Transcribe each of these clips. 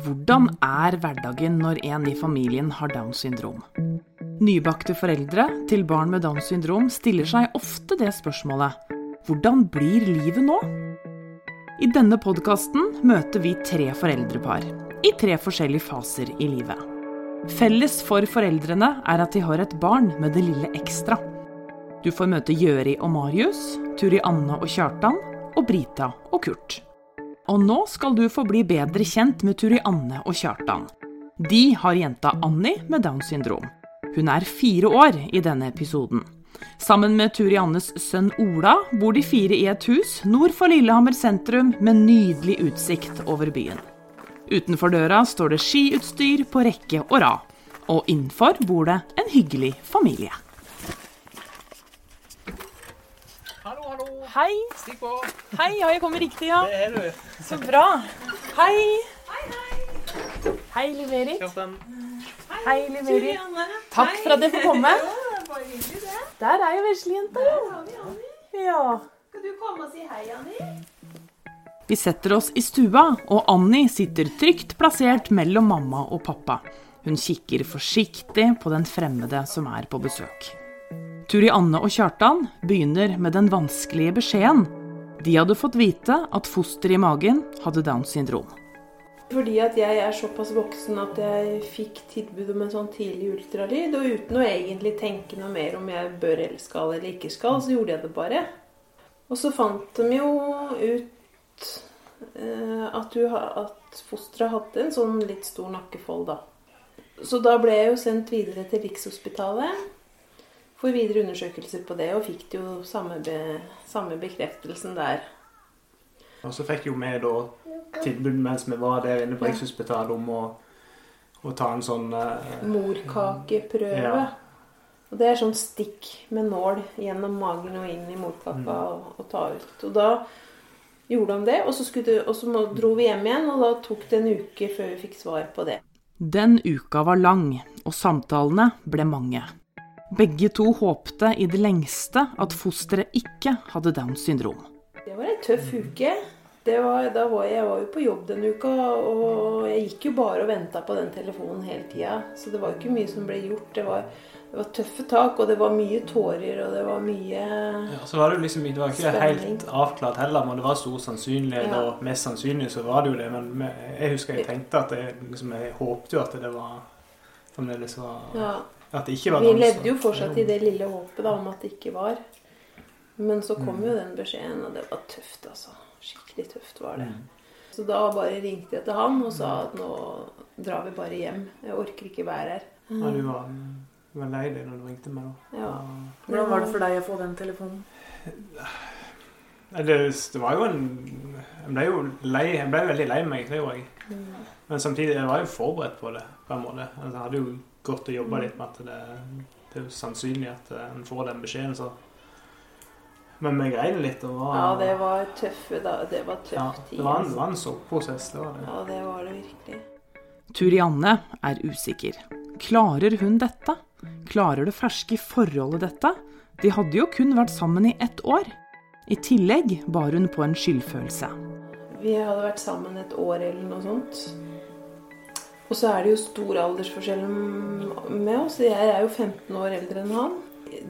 Hvordan er hverdagen når en i familien har Downs syndrom? Nybakte foreldre til barn med Downs syndrom stiller seg ofte det spørsmålet hvordan blir livet nå? I denne podkasten møter vi tre foreldrepar i tre forskjellige faser i livet. Felles for foreldrene er at de har et barn med det lille ekstra. Du får møte Gjøri og Marius, Turi Anne og Kjartan og Brita og Kurt. Og nå skal du få bli bedre kjent med Turi Anne og Kjartan. De har jenta Annie med Downs syndrom. Hun er fire år i denne episoden. Sammen med Turi Annes sønn Ola bor de fire i et hus nord for Lillehammer sentrum med nydelig utsikt over byen. Utenfor døra står det skiutstyr på rekke og rad. Og innenfor bor det en hyggelig familie. Hei. Stikk på. Hei, har jeg kommet riktig, ja? Det er du. Så bra. Hei. Hei, Liv Erik. Kjartan. Hei, Liv Erik. Takk for at jeg får komme. Der er jo veslejenta, jo. Ja. Skal du komme og si hei, Anni? Vi setter oss i stua, og Annie sitter trygt plassert mellom mamma og pappa. Hun kikker forsiktig på den fremmede som er på besøk. Turi Anne og Kjartan begynner med den vanskelige beskjeden. De hadde fått vite at fosteret i magen hadde Downs syndrom. Fordi at jeg er såpass voksen at jeg fikk tilbud om en sånn tidlig ultralyd. Og uten å egentlig tenke noe mer om jeg bør eller skal eller ikke skal, så gjorde jeg det bare. Og så fant de jo ut eh, at, at fosteret hadde en sånn litt stor nakkefold, da. Så da ble jeg jo sendt videre til Rikshospitalet for videre undersøkelser på det, og fikk jo samme, be, samme bekreftelsen der. Og så fikk jo vi da tilbud mens vi var der inne på. Rikshospitalet om å, å ta en sånn eh, morkakeprøve. Ja. Og det er sånn stikk med nål gjennom magen og inn i morkaka og, og ta ut. Og da gjorde han det, og så, skulle, det- og så dro vi hjem igjen, og da tok det en uke før vi fikk svar på det. Den uka var lang, og samtalene ble mange. Begge to håpte i det lengste at fosteret ikke hadde Downs syndrom. Det var en tøff uke. Det var, da var jeg, jeg var jo på jobb den uka, og jeg gikk jo bare og venta på den telefonen hele tida. Så det var jo ikke mye som ble gjort. Det var, det var tøffe tak, og det var mye tårer, og det var mye ja, Så var det liksom Det var ikke Spenning. helt avklart heller, men det var stor sannsynlighet. Ja. Og mest sannsynlig så var det jo det. Men jeg husker jeg tenkte at jeg, liksom, jeg håpte jo at det var fremdeles var ja, At det ikke var Vi dans, levde jo fortsatt i det lille håpet da, om at det ikke var. Men så kom Mm. jo den beskjeden, og det var tøft, altså. Skikkelig tøft var det. Mm. Så da bare ringte jeg til han og sa at nå drar vi bare hjem. Jeg orker ikke være her. Ja, du var, du var lei deg når du ringte meg, da. Ja. Hvordan var det for deg å få den telefonen? Det, det var jo en Jeg ble jo lei, jeg ble veldig lei meg, det gjorde jeg. Mm. Men samtidig jeg var jeg jo forberedt på det. på en måte. Altså, jeg hadde jo gått å jobbe litt med at det, det er jo sannsynlig at eh, en får den beskjeden. så Men vi greide litt. Og var, Ja, det var tøffe da. Det var tøff ja, tid. det var en, altså. var en soppprosess. Det var det. Ja, det var det virkelig. Turianne er usikker. Klarer hun dette? Klarer det ferske forholdet dette? De hadde jo kun vært sammen i ett år. I tillegg bar hun på en skyldfølelse. Vi hadde vært sammen et år eller noe sånt. Og så er det jo stor aldersforskjell med oss. Jeg er jo 15 år eldre enn han.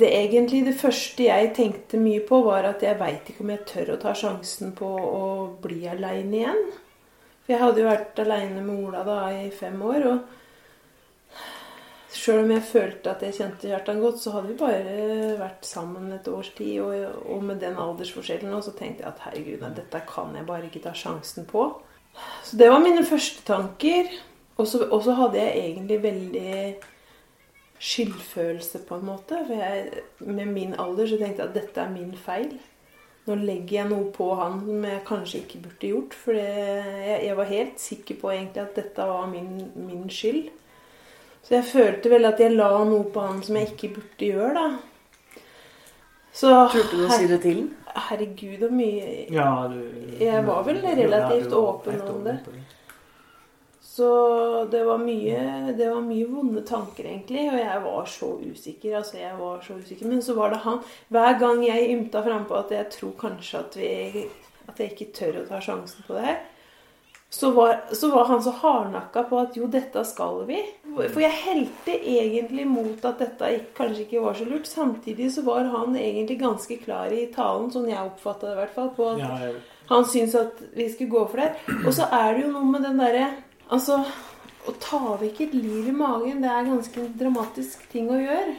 Det egentlig det første jeg tenkte mye på, var at jeg veit ikke om jeg tør å ta sjansen på å bli aleine igjen. For jeg hadde jo vært aleine med Ola da i fem år. og Sjøl om jeg følte at jeg kjente Kjartan godt, så hadde vi bare vært sammen et års tid. Og, og med den aldersforskjellen og så tenkte jeg at herregud, dette kan jeg bare ikke ta sjansen på. Så det var mine første tanker. Og så og så hadde jeg egentlig veldig skyldfølelse, på en måte. For jeg, med min alder så tenkte jeg at dette er min feil. Nå legger jeg noe på han som jeg kanskje ikke burde gjort. For jeg, jeg var helt sikker på egentlig at dette var min, min skyld. Så jeg følte vel at jeg la noe på han som jeg ikke burde gjøre, da. Så Turte du å si det til ham? herregud, så mye Ja, du, Jeg var vel relativt var åpen om det. Åpen. det. Så det var mye Det var mye vonde tanker, egentlig. Og jeg var så usikker. Altså, jeg var så usikker. Men så var det han. Hver gang jeg ymta frampå at jeg tror kanskje at vi At jeg ikke tør å ta sjansen på det her, så var, så var han så hardnakka på at jo, dette skal vi. For jeg helte egentlig mot at dette ikke, kanskje ikke var så lurt. Samtidig så var han egentlig ganske klar i talen, sånn jeg oppfatta det i hvert fall, på at han syntes at vi skulle gå for det. Og så er det jo noe med den derre Altså, å ta vekk et liv i magen, det er ganske en dramatisk ting å gjøre.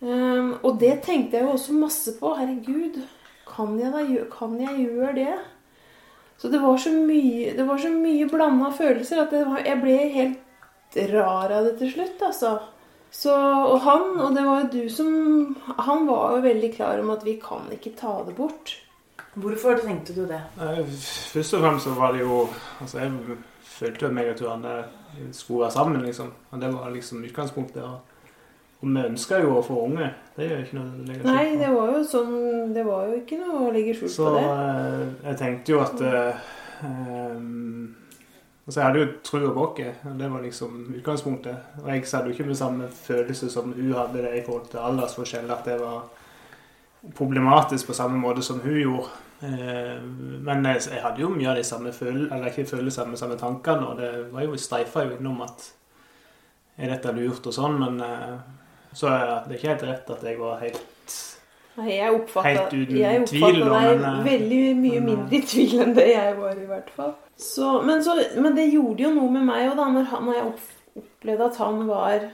Um, og det tenkte jeg jo også masse på. Herregud, kan jeg, da, kan jeg gjøre det? Så det var så mye, det var så mye blanda følelser at det var, jeg ble helt rar av det til slutt, altså. Så, og han, og det var jo du som Han var jo veldig klar om at vi kan ikke ta det bort. Hvorfor tenkte du det? først og fremst så var det jo Altså, jeg følte jo meg og Tuanne skulle være sammen, liksom. Og det var liksom utgangspunktet. Og, og vi ønska jo å få unge. Det er jo ikke noe å legge skjul Nei, på. det var jo sånn Det var jo ikke noe å legge skjul på det. eh, jeg tenkte jo at ehm, Altså, jeg hadde jo trua på oss. og Det var liksom utgangspunktet. Og jeg hadde jo ikke med samme følelse som hun hadde det i forhold til aldersforskjell, at det var problematisk på samme måte som hun gjorde. Eh, men jeg, hadde jo mye av de samme følelsene, men samme tankene, og det var jo streifa jo innom at er dette lurt og sånn, men eh, så er det ikke helt rett at jeg var helt Nei, jeg oppfatta, deg eh, veldig mye men, mindre i tvil enn det jeg var, i hvert fall. Så, men, så, men det gjorde jo noe med meg òg, da, når, han- når jeg opplevde at han var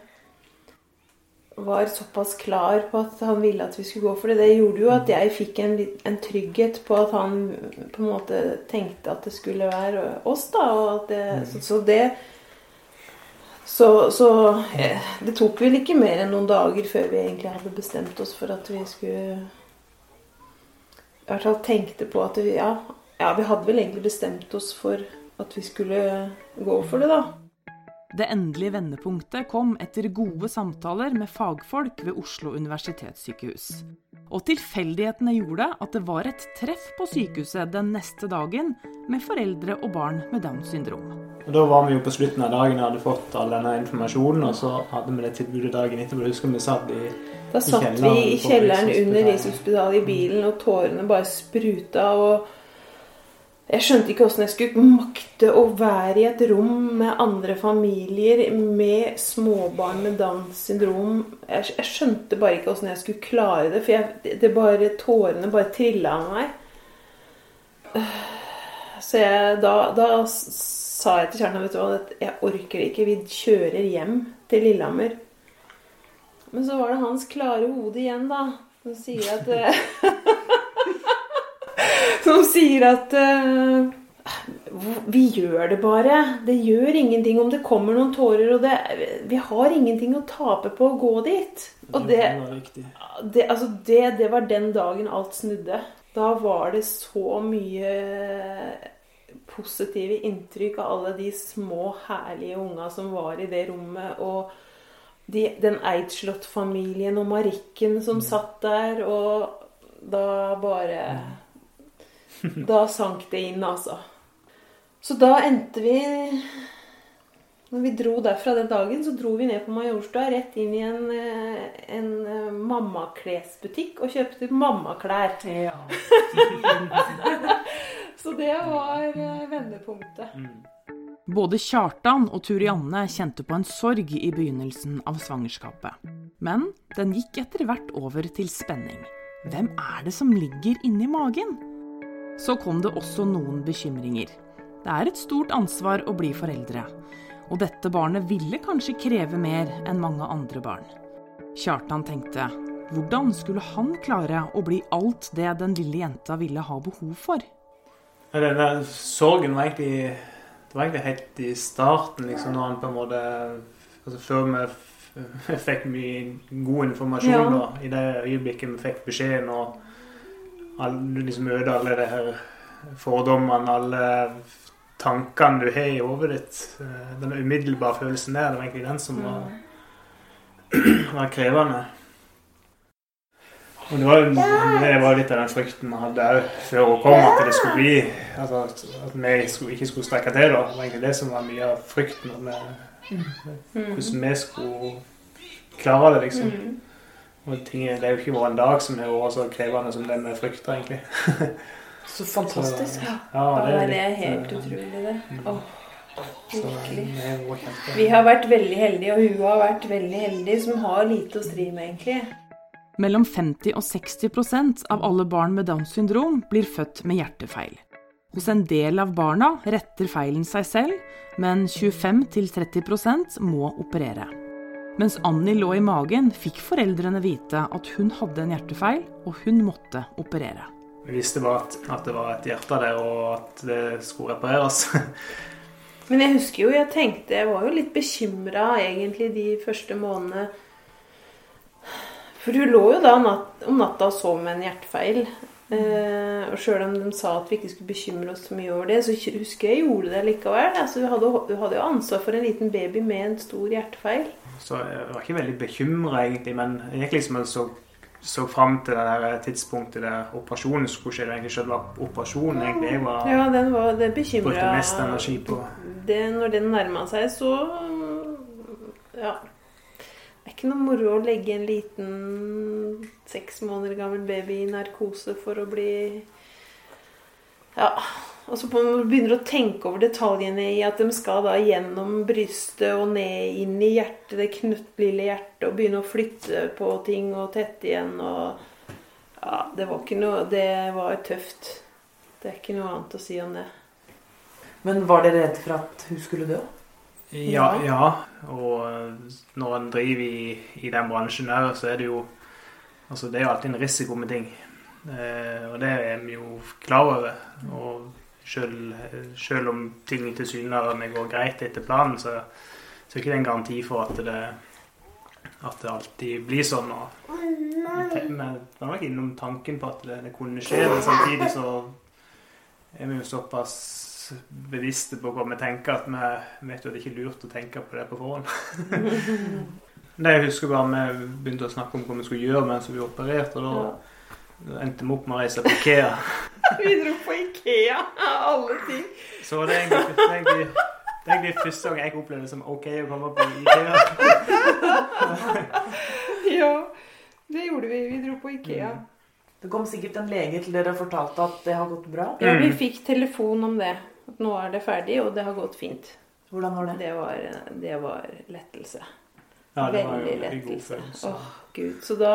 var såpass klar på at han ville at vi skulle gå for det. Det gjorde jo at jeg fikk en, en trygghet på at han på en måte tenkte at det skulle være oss, da. Det, så, så det så, så eh, det tok vel ikke mer enn noen dager før vi egentlig hadde bestemt oss for at vi skulle I hvert fall tenkte på at vi Ja, ja vi hadde vel egentlig bestemt oss for at vi skulle gå for det, da. Det endelige vendepunktet kom etter gode samtaler med fagfolk ved Oslo universitetssykehus. Og tilfeldighetene gjorde at det var et treff på sykehuset den neste dagen med foreldre og barn med Downs syndrom. Og Da var vi jo på slutten av dagen og hadde fått all denne informasjonen, og så hadde vi det tilbudet dagen etterpå. Jeg husker vi satt i Da satt vi i kjelleren under Rikshospitalet i bilen, og tårene bare spruta. og jeg skjønte ikke åssen jeg skulle makte å være i et rom med andre familier med småbarn med Downs syndrom. Jeg, jeg skjønte bare ikke åssen jeg skulle klare det, for jeg, det- bare, tårene bare trilla av meg. Så jeg, da, da sa jeg til kjernen vet du hva, at jeg orker ikke. Vi kjører hjem til Lillehammer. Men så var det hans klare hode igjen, da. Som sier at Som sier at uh, Vi gjør det bare. Det gjør ingenting om det kommer noen tårer. Og det, vi har ingenting å tape på å gå dit. Og det, det, altså det, det var den dagen alt snudde. Da var det så mye positive inntrykk av alle de små, herlige unga som var i det rommet. Og de, den Eidslott-familien og Marikken som satt der. Og da bare Da sank det inn, altså. Så da endte vi når vi dro derfra den dagen, så dro vi ned på Majorstua, rett inn i en, eh, en eh, mammaklesbutikk og kjøpte mammaklær. Ja. Så det var eh, vendepunktet. Både Kjartan og Turianne kjente på en sorg i begynnelsen av svangerskapet. Men den gikk etter hvert over til spenning. Hvem er det som ligger inni magen? Så kom det også noen bekymringer. Det er et stort ansvar å bli foreldre. Og dette barnet ville kanskje kreve mer enn mange andre barn. Kjartan tenkte hvordan skulle han klare å bli alt det den lille jenta ville ha behov for? Ja, Den sorgen var egentlig Det var egentlig helt i starten, liksom, når han på en måte altså Før vi fikk mye god informasjon, Ja. da, i det øyeblikket vi fikk beskjeden, og du liksom møter alle de her fordommene, alle tankene du har i hodet ditt eh, Den umiddelbare følelsen der, det var egentlig den som var, var krevende. Og det var, det var litt av den frykten vi hadde òg før hun kom, at det skulle bli altså, At vi skulle, ikke skulle strekke til. da. Det var egentlig det som var mye av frykten. Med, vi, hvordan vi skulle klare det, liksom. Og ting, det er jo ikke vært en dag som er så krevende som den frykter, egentlig. Så fantastisk. Så, Ja, ja, det er litt, helt utrolig, det. Åh, så virkelig. det er jo kjempe- Vi har vært veldig heldige, og hun har vært veldig heldig, som har lite å stri med, egentlig. Mellom 50 og 60% av alle barn med Downs syndrom blir født med hjertefeil. Hos en del av barna retter feilen seg selv, men 25-30% må operere. Mens Annie lå i magen, fikk foreldrene vite at hun hadde en hjertefeil, og hun måtte operere. Vi visste bare at, at det var et hjerte der, og at det skulle repareres. Men jeg husker jo, jeg tenkte Jeg var jo litt bekymra egentlig de første månedene. For hun lå jo da natt, om natta og sov med en hjertefeil. Eh, og sjøl om de sa at vi ikke skulle bekymre oss så mye over det, så husker jeg gjorde det likevel. Altså, vi hadde, hun hadde jo ansvar for en liten baby med en stor hjertefeil. Så jeg var ikke veldig bekymra, egentlig, men jeg gikk liksom og så, så fram til det der tidspunktet der operasjonen skulle skje. Det egentlig selve operasjonen egentlig jeg var, Ja, den var det brukte mest energi på. det, Når den nærma seg, så Ja. Det er ikke noe moro å legge en liten seks måneder gammel baby i narkose for å bli Ja. Og så begynner du å tenke over detaljene i at de skal da gjennom brystet og ned inn i hjertet, det knøttlille hjertet, og begynne å flytte på ting og tette igjen og Ja, det var ikke noe Det var tøft. Det er ikke noe annet å si om det. Men var dere redd for at hun skulle dø? Ja, ja. Og eh, når en driver i, i den bransjen her, så er det jo Altså, det er jo alltid en risiko med ting. Eh, og det er vi jo klar over. Og selv om ting tilsynelatende går greit etter planen, så, så er ikke en garanti for at det, at det alltid blir sånn. Og, vi var nok innom tanken på at det, det kunne skje, men samtidig så er vi jo såpass bevisste på hva vi tenker, at vi vet jo at det ikke er lurt å tenke på det på forhånd. det jeg husker bare Vi begynte å snakke om hva vi skulle gjøre mens vi opererte, og da Ja. endte vi opp med å reise på Ikea. Vi dro på Ikea, av alle ting. Så det er egentlig, det er egentlig, det er egentlig første gang jeg opplevde det som OK å komme på Ikea. Ja, det gjorde vi. Vi dro på Ikea. Det kom sikkert en lege til dere og fortalte at det har gått bra. Ja, vi Mm. fikk telefon om det. At nå er det ferdig, og det har gått fint. Hvordan var det? Det var, det var lettelse. Ja, det var Veldig lettelse. Åh, Gud. Så da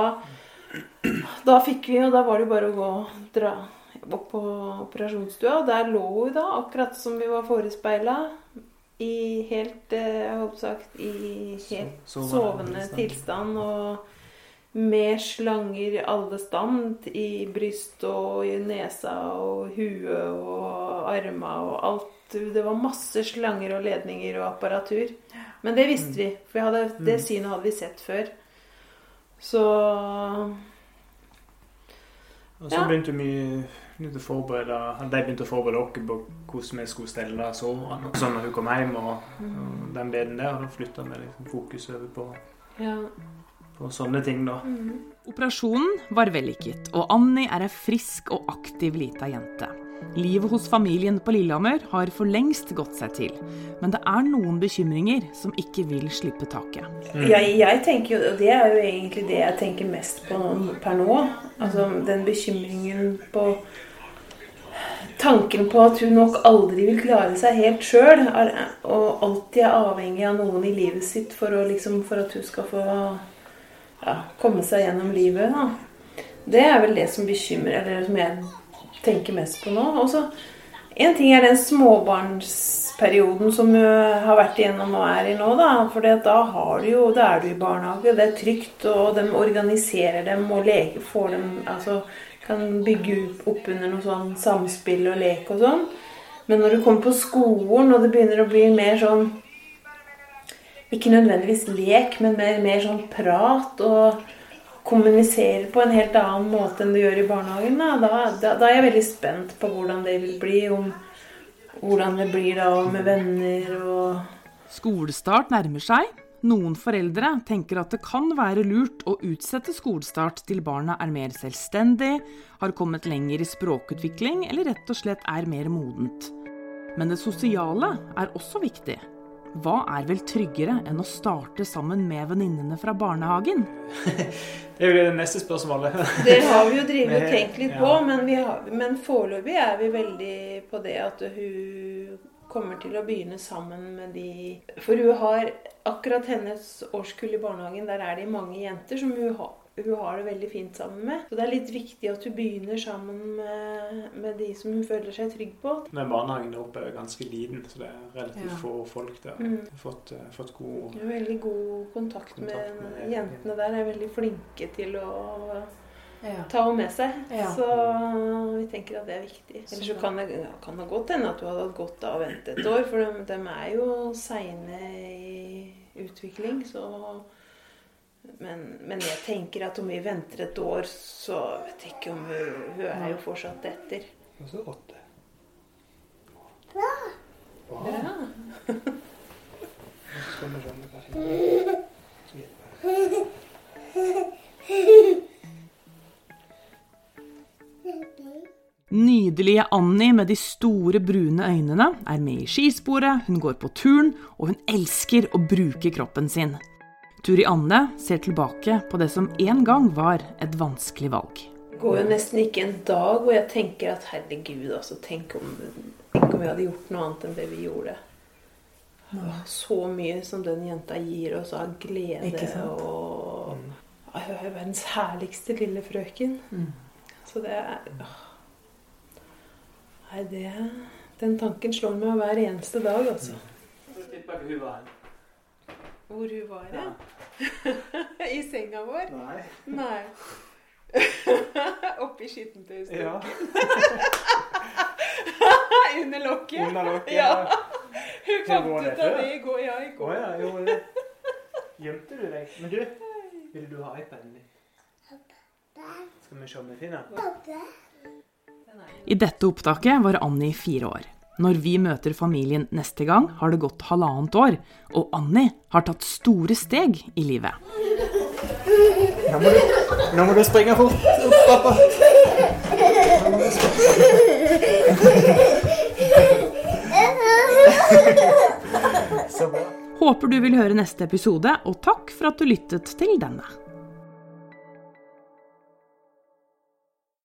Da fikk vi, og da var det bare å gå og dra opp på operasjonsstua. Og der lå hun da, akkurat som vi var forespeila. I helt eh, Jeg håper sagt i helt sovende tilstand. Og med slanger i alle stand. I bryst og i nesa og huet og armer og alt. Det var masse slanger og ledninger og apparatur. Men det visste vi, for vi hadde, det synet hadde vi sett før. Så Og så Ja. begynte vi begynte å forberede, de begynte å forberede oss på hvordan vi skulle stelle soverne. Sånn når hun kom hjem og, og den beden der. Og da flytta vi liksom fokus over på, ja. På sånne ting, da. Operasjonen var vellykket, og Annie er ei frisk og aktiv lita jente. Livet hos familien på Lillehammer har for lengst gått seg til, men det er noen bekymringer som ikke vil slippe taket. Jeg, jeg tenker jo, og Det er jo egentlig det jeg tenker mest på nå, per nå. Altså den bekymringen på Tanken på at hun nok aldri vil klare seg helt sjøl, og alltid er avhengig av noen i livet sitt for, å, liksom, for at hun skal få ja, komme seg gjennom livet. Da. Det er vel det som bekymrer, eller som jeg tenker mest på nå. Og En ting er den småbarnsperioden som du har vært igjennom og er i nå. Da for da, jo, da er du i barnehage, det er trygt, og de organiserer dem og leker, får dem altså, kan bygge opp under noe sånn samspill og lek og sånn. Men når du kommer på skolen, og det begynner å bli mer sånn Ikke nødvendigvis lek, men mer, mer sånn prat og kommunisere på en helt annen måte enn du gjør i barnehagen, da, da, da, er jeg veldig spent på hvordan det vil bli. Om hvordan det blir da med venner og Skolestart nærmer seg. Noen foreldre tenker at det kan være lurt å utsette skolestart til barna er mer selvstendig, har kommet lenger i språkutvikling eller rett og slett er mer modent. Men det sosiale er også viktig. Hva er vel tryggere enn å starte sammen med venninnene fra barnehagen? Det er jo det neste spørsmålet. Det har vi jo drevet og tenkt litt ja. på, men, vi har, men foreløpig er vi veldig på det at hun kommer til å begynne sammen med de For hun har akkurat hennes årskull i barnehagen, der er det mange jenter som hun har, hun har det veldig fint sammen med. Så det er litt viktig at hun begynner sammen med, med de som hun føler seg trygg på. Men barnehagen der oppe er ganske liten, så det er relativt Ja. få folk der. Mm. Har Fått, uh, fått god Hun har veldig god kontakt, Kontakt med, med- jentene der. Er veldig flinke til å Ja. ta henne med seg. Ja. Så vi tenker at det er viktig. Ellers så kan det, kan det godt hende at du hadde hatt godt av å vente et år, for de, de er jo seine i utvikling, så men, men jeg tenker at om vi venter et år, så vet jeg ikke om hun, hun er jo fortsatt etter. Og så åtte. Bra. Kanskje Nydelige Annie med de store, brune øynene er med i skisporet, hun går på turn, og hun elsker å bruke kroppen sin. Turi Anne ser tilbake på det som en gang var et vanskelig valg. Det går jo nesten ikke en dag hvor jeg tenker at herregud, altså, tenk om, tenk om vi hadde gjort noe annet enn det vi gjorde. Så mye som den jenta gir oss av glede Ikke sant? og er jo verdens herligste lille frøken. Mm. Så det er. Nei, det Den tanken slår meg hver eneste dag, altså. Så hun var. Hvor hun var, ja. I senga vår? Nei. Nei. Oppi skittentøyet. Ja. Under lokket. Under lokket. Ja. Hun fant ut av det i går. Ja, i går. Oh, ja, jo det. Gjemte du deg? Men du, vil du ha iPaden din? Skal vi se om vi finner den? I dette opptaket var Annie fire år. Når vi møter familien neste gang, har det gått halvannet år, og Annie har tatt store steg i livet. Nå må du, nå må du springe fort pappa. Håper du vil høre neste episode, og takk for at du lyttet til denne.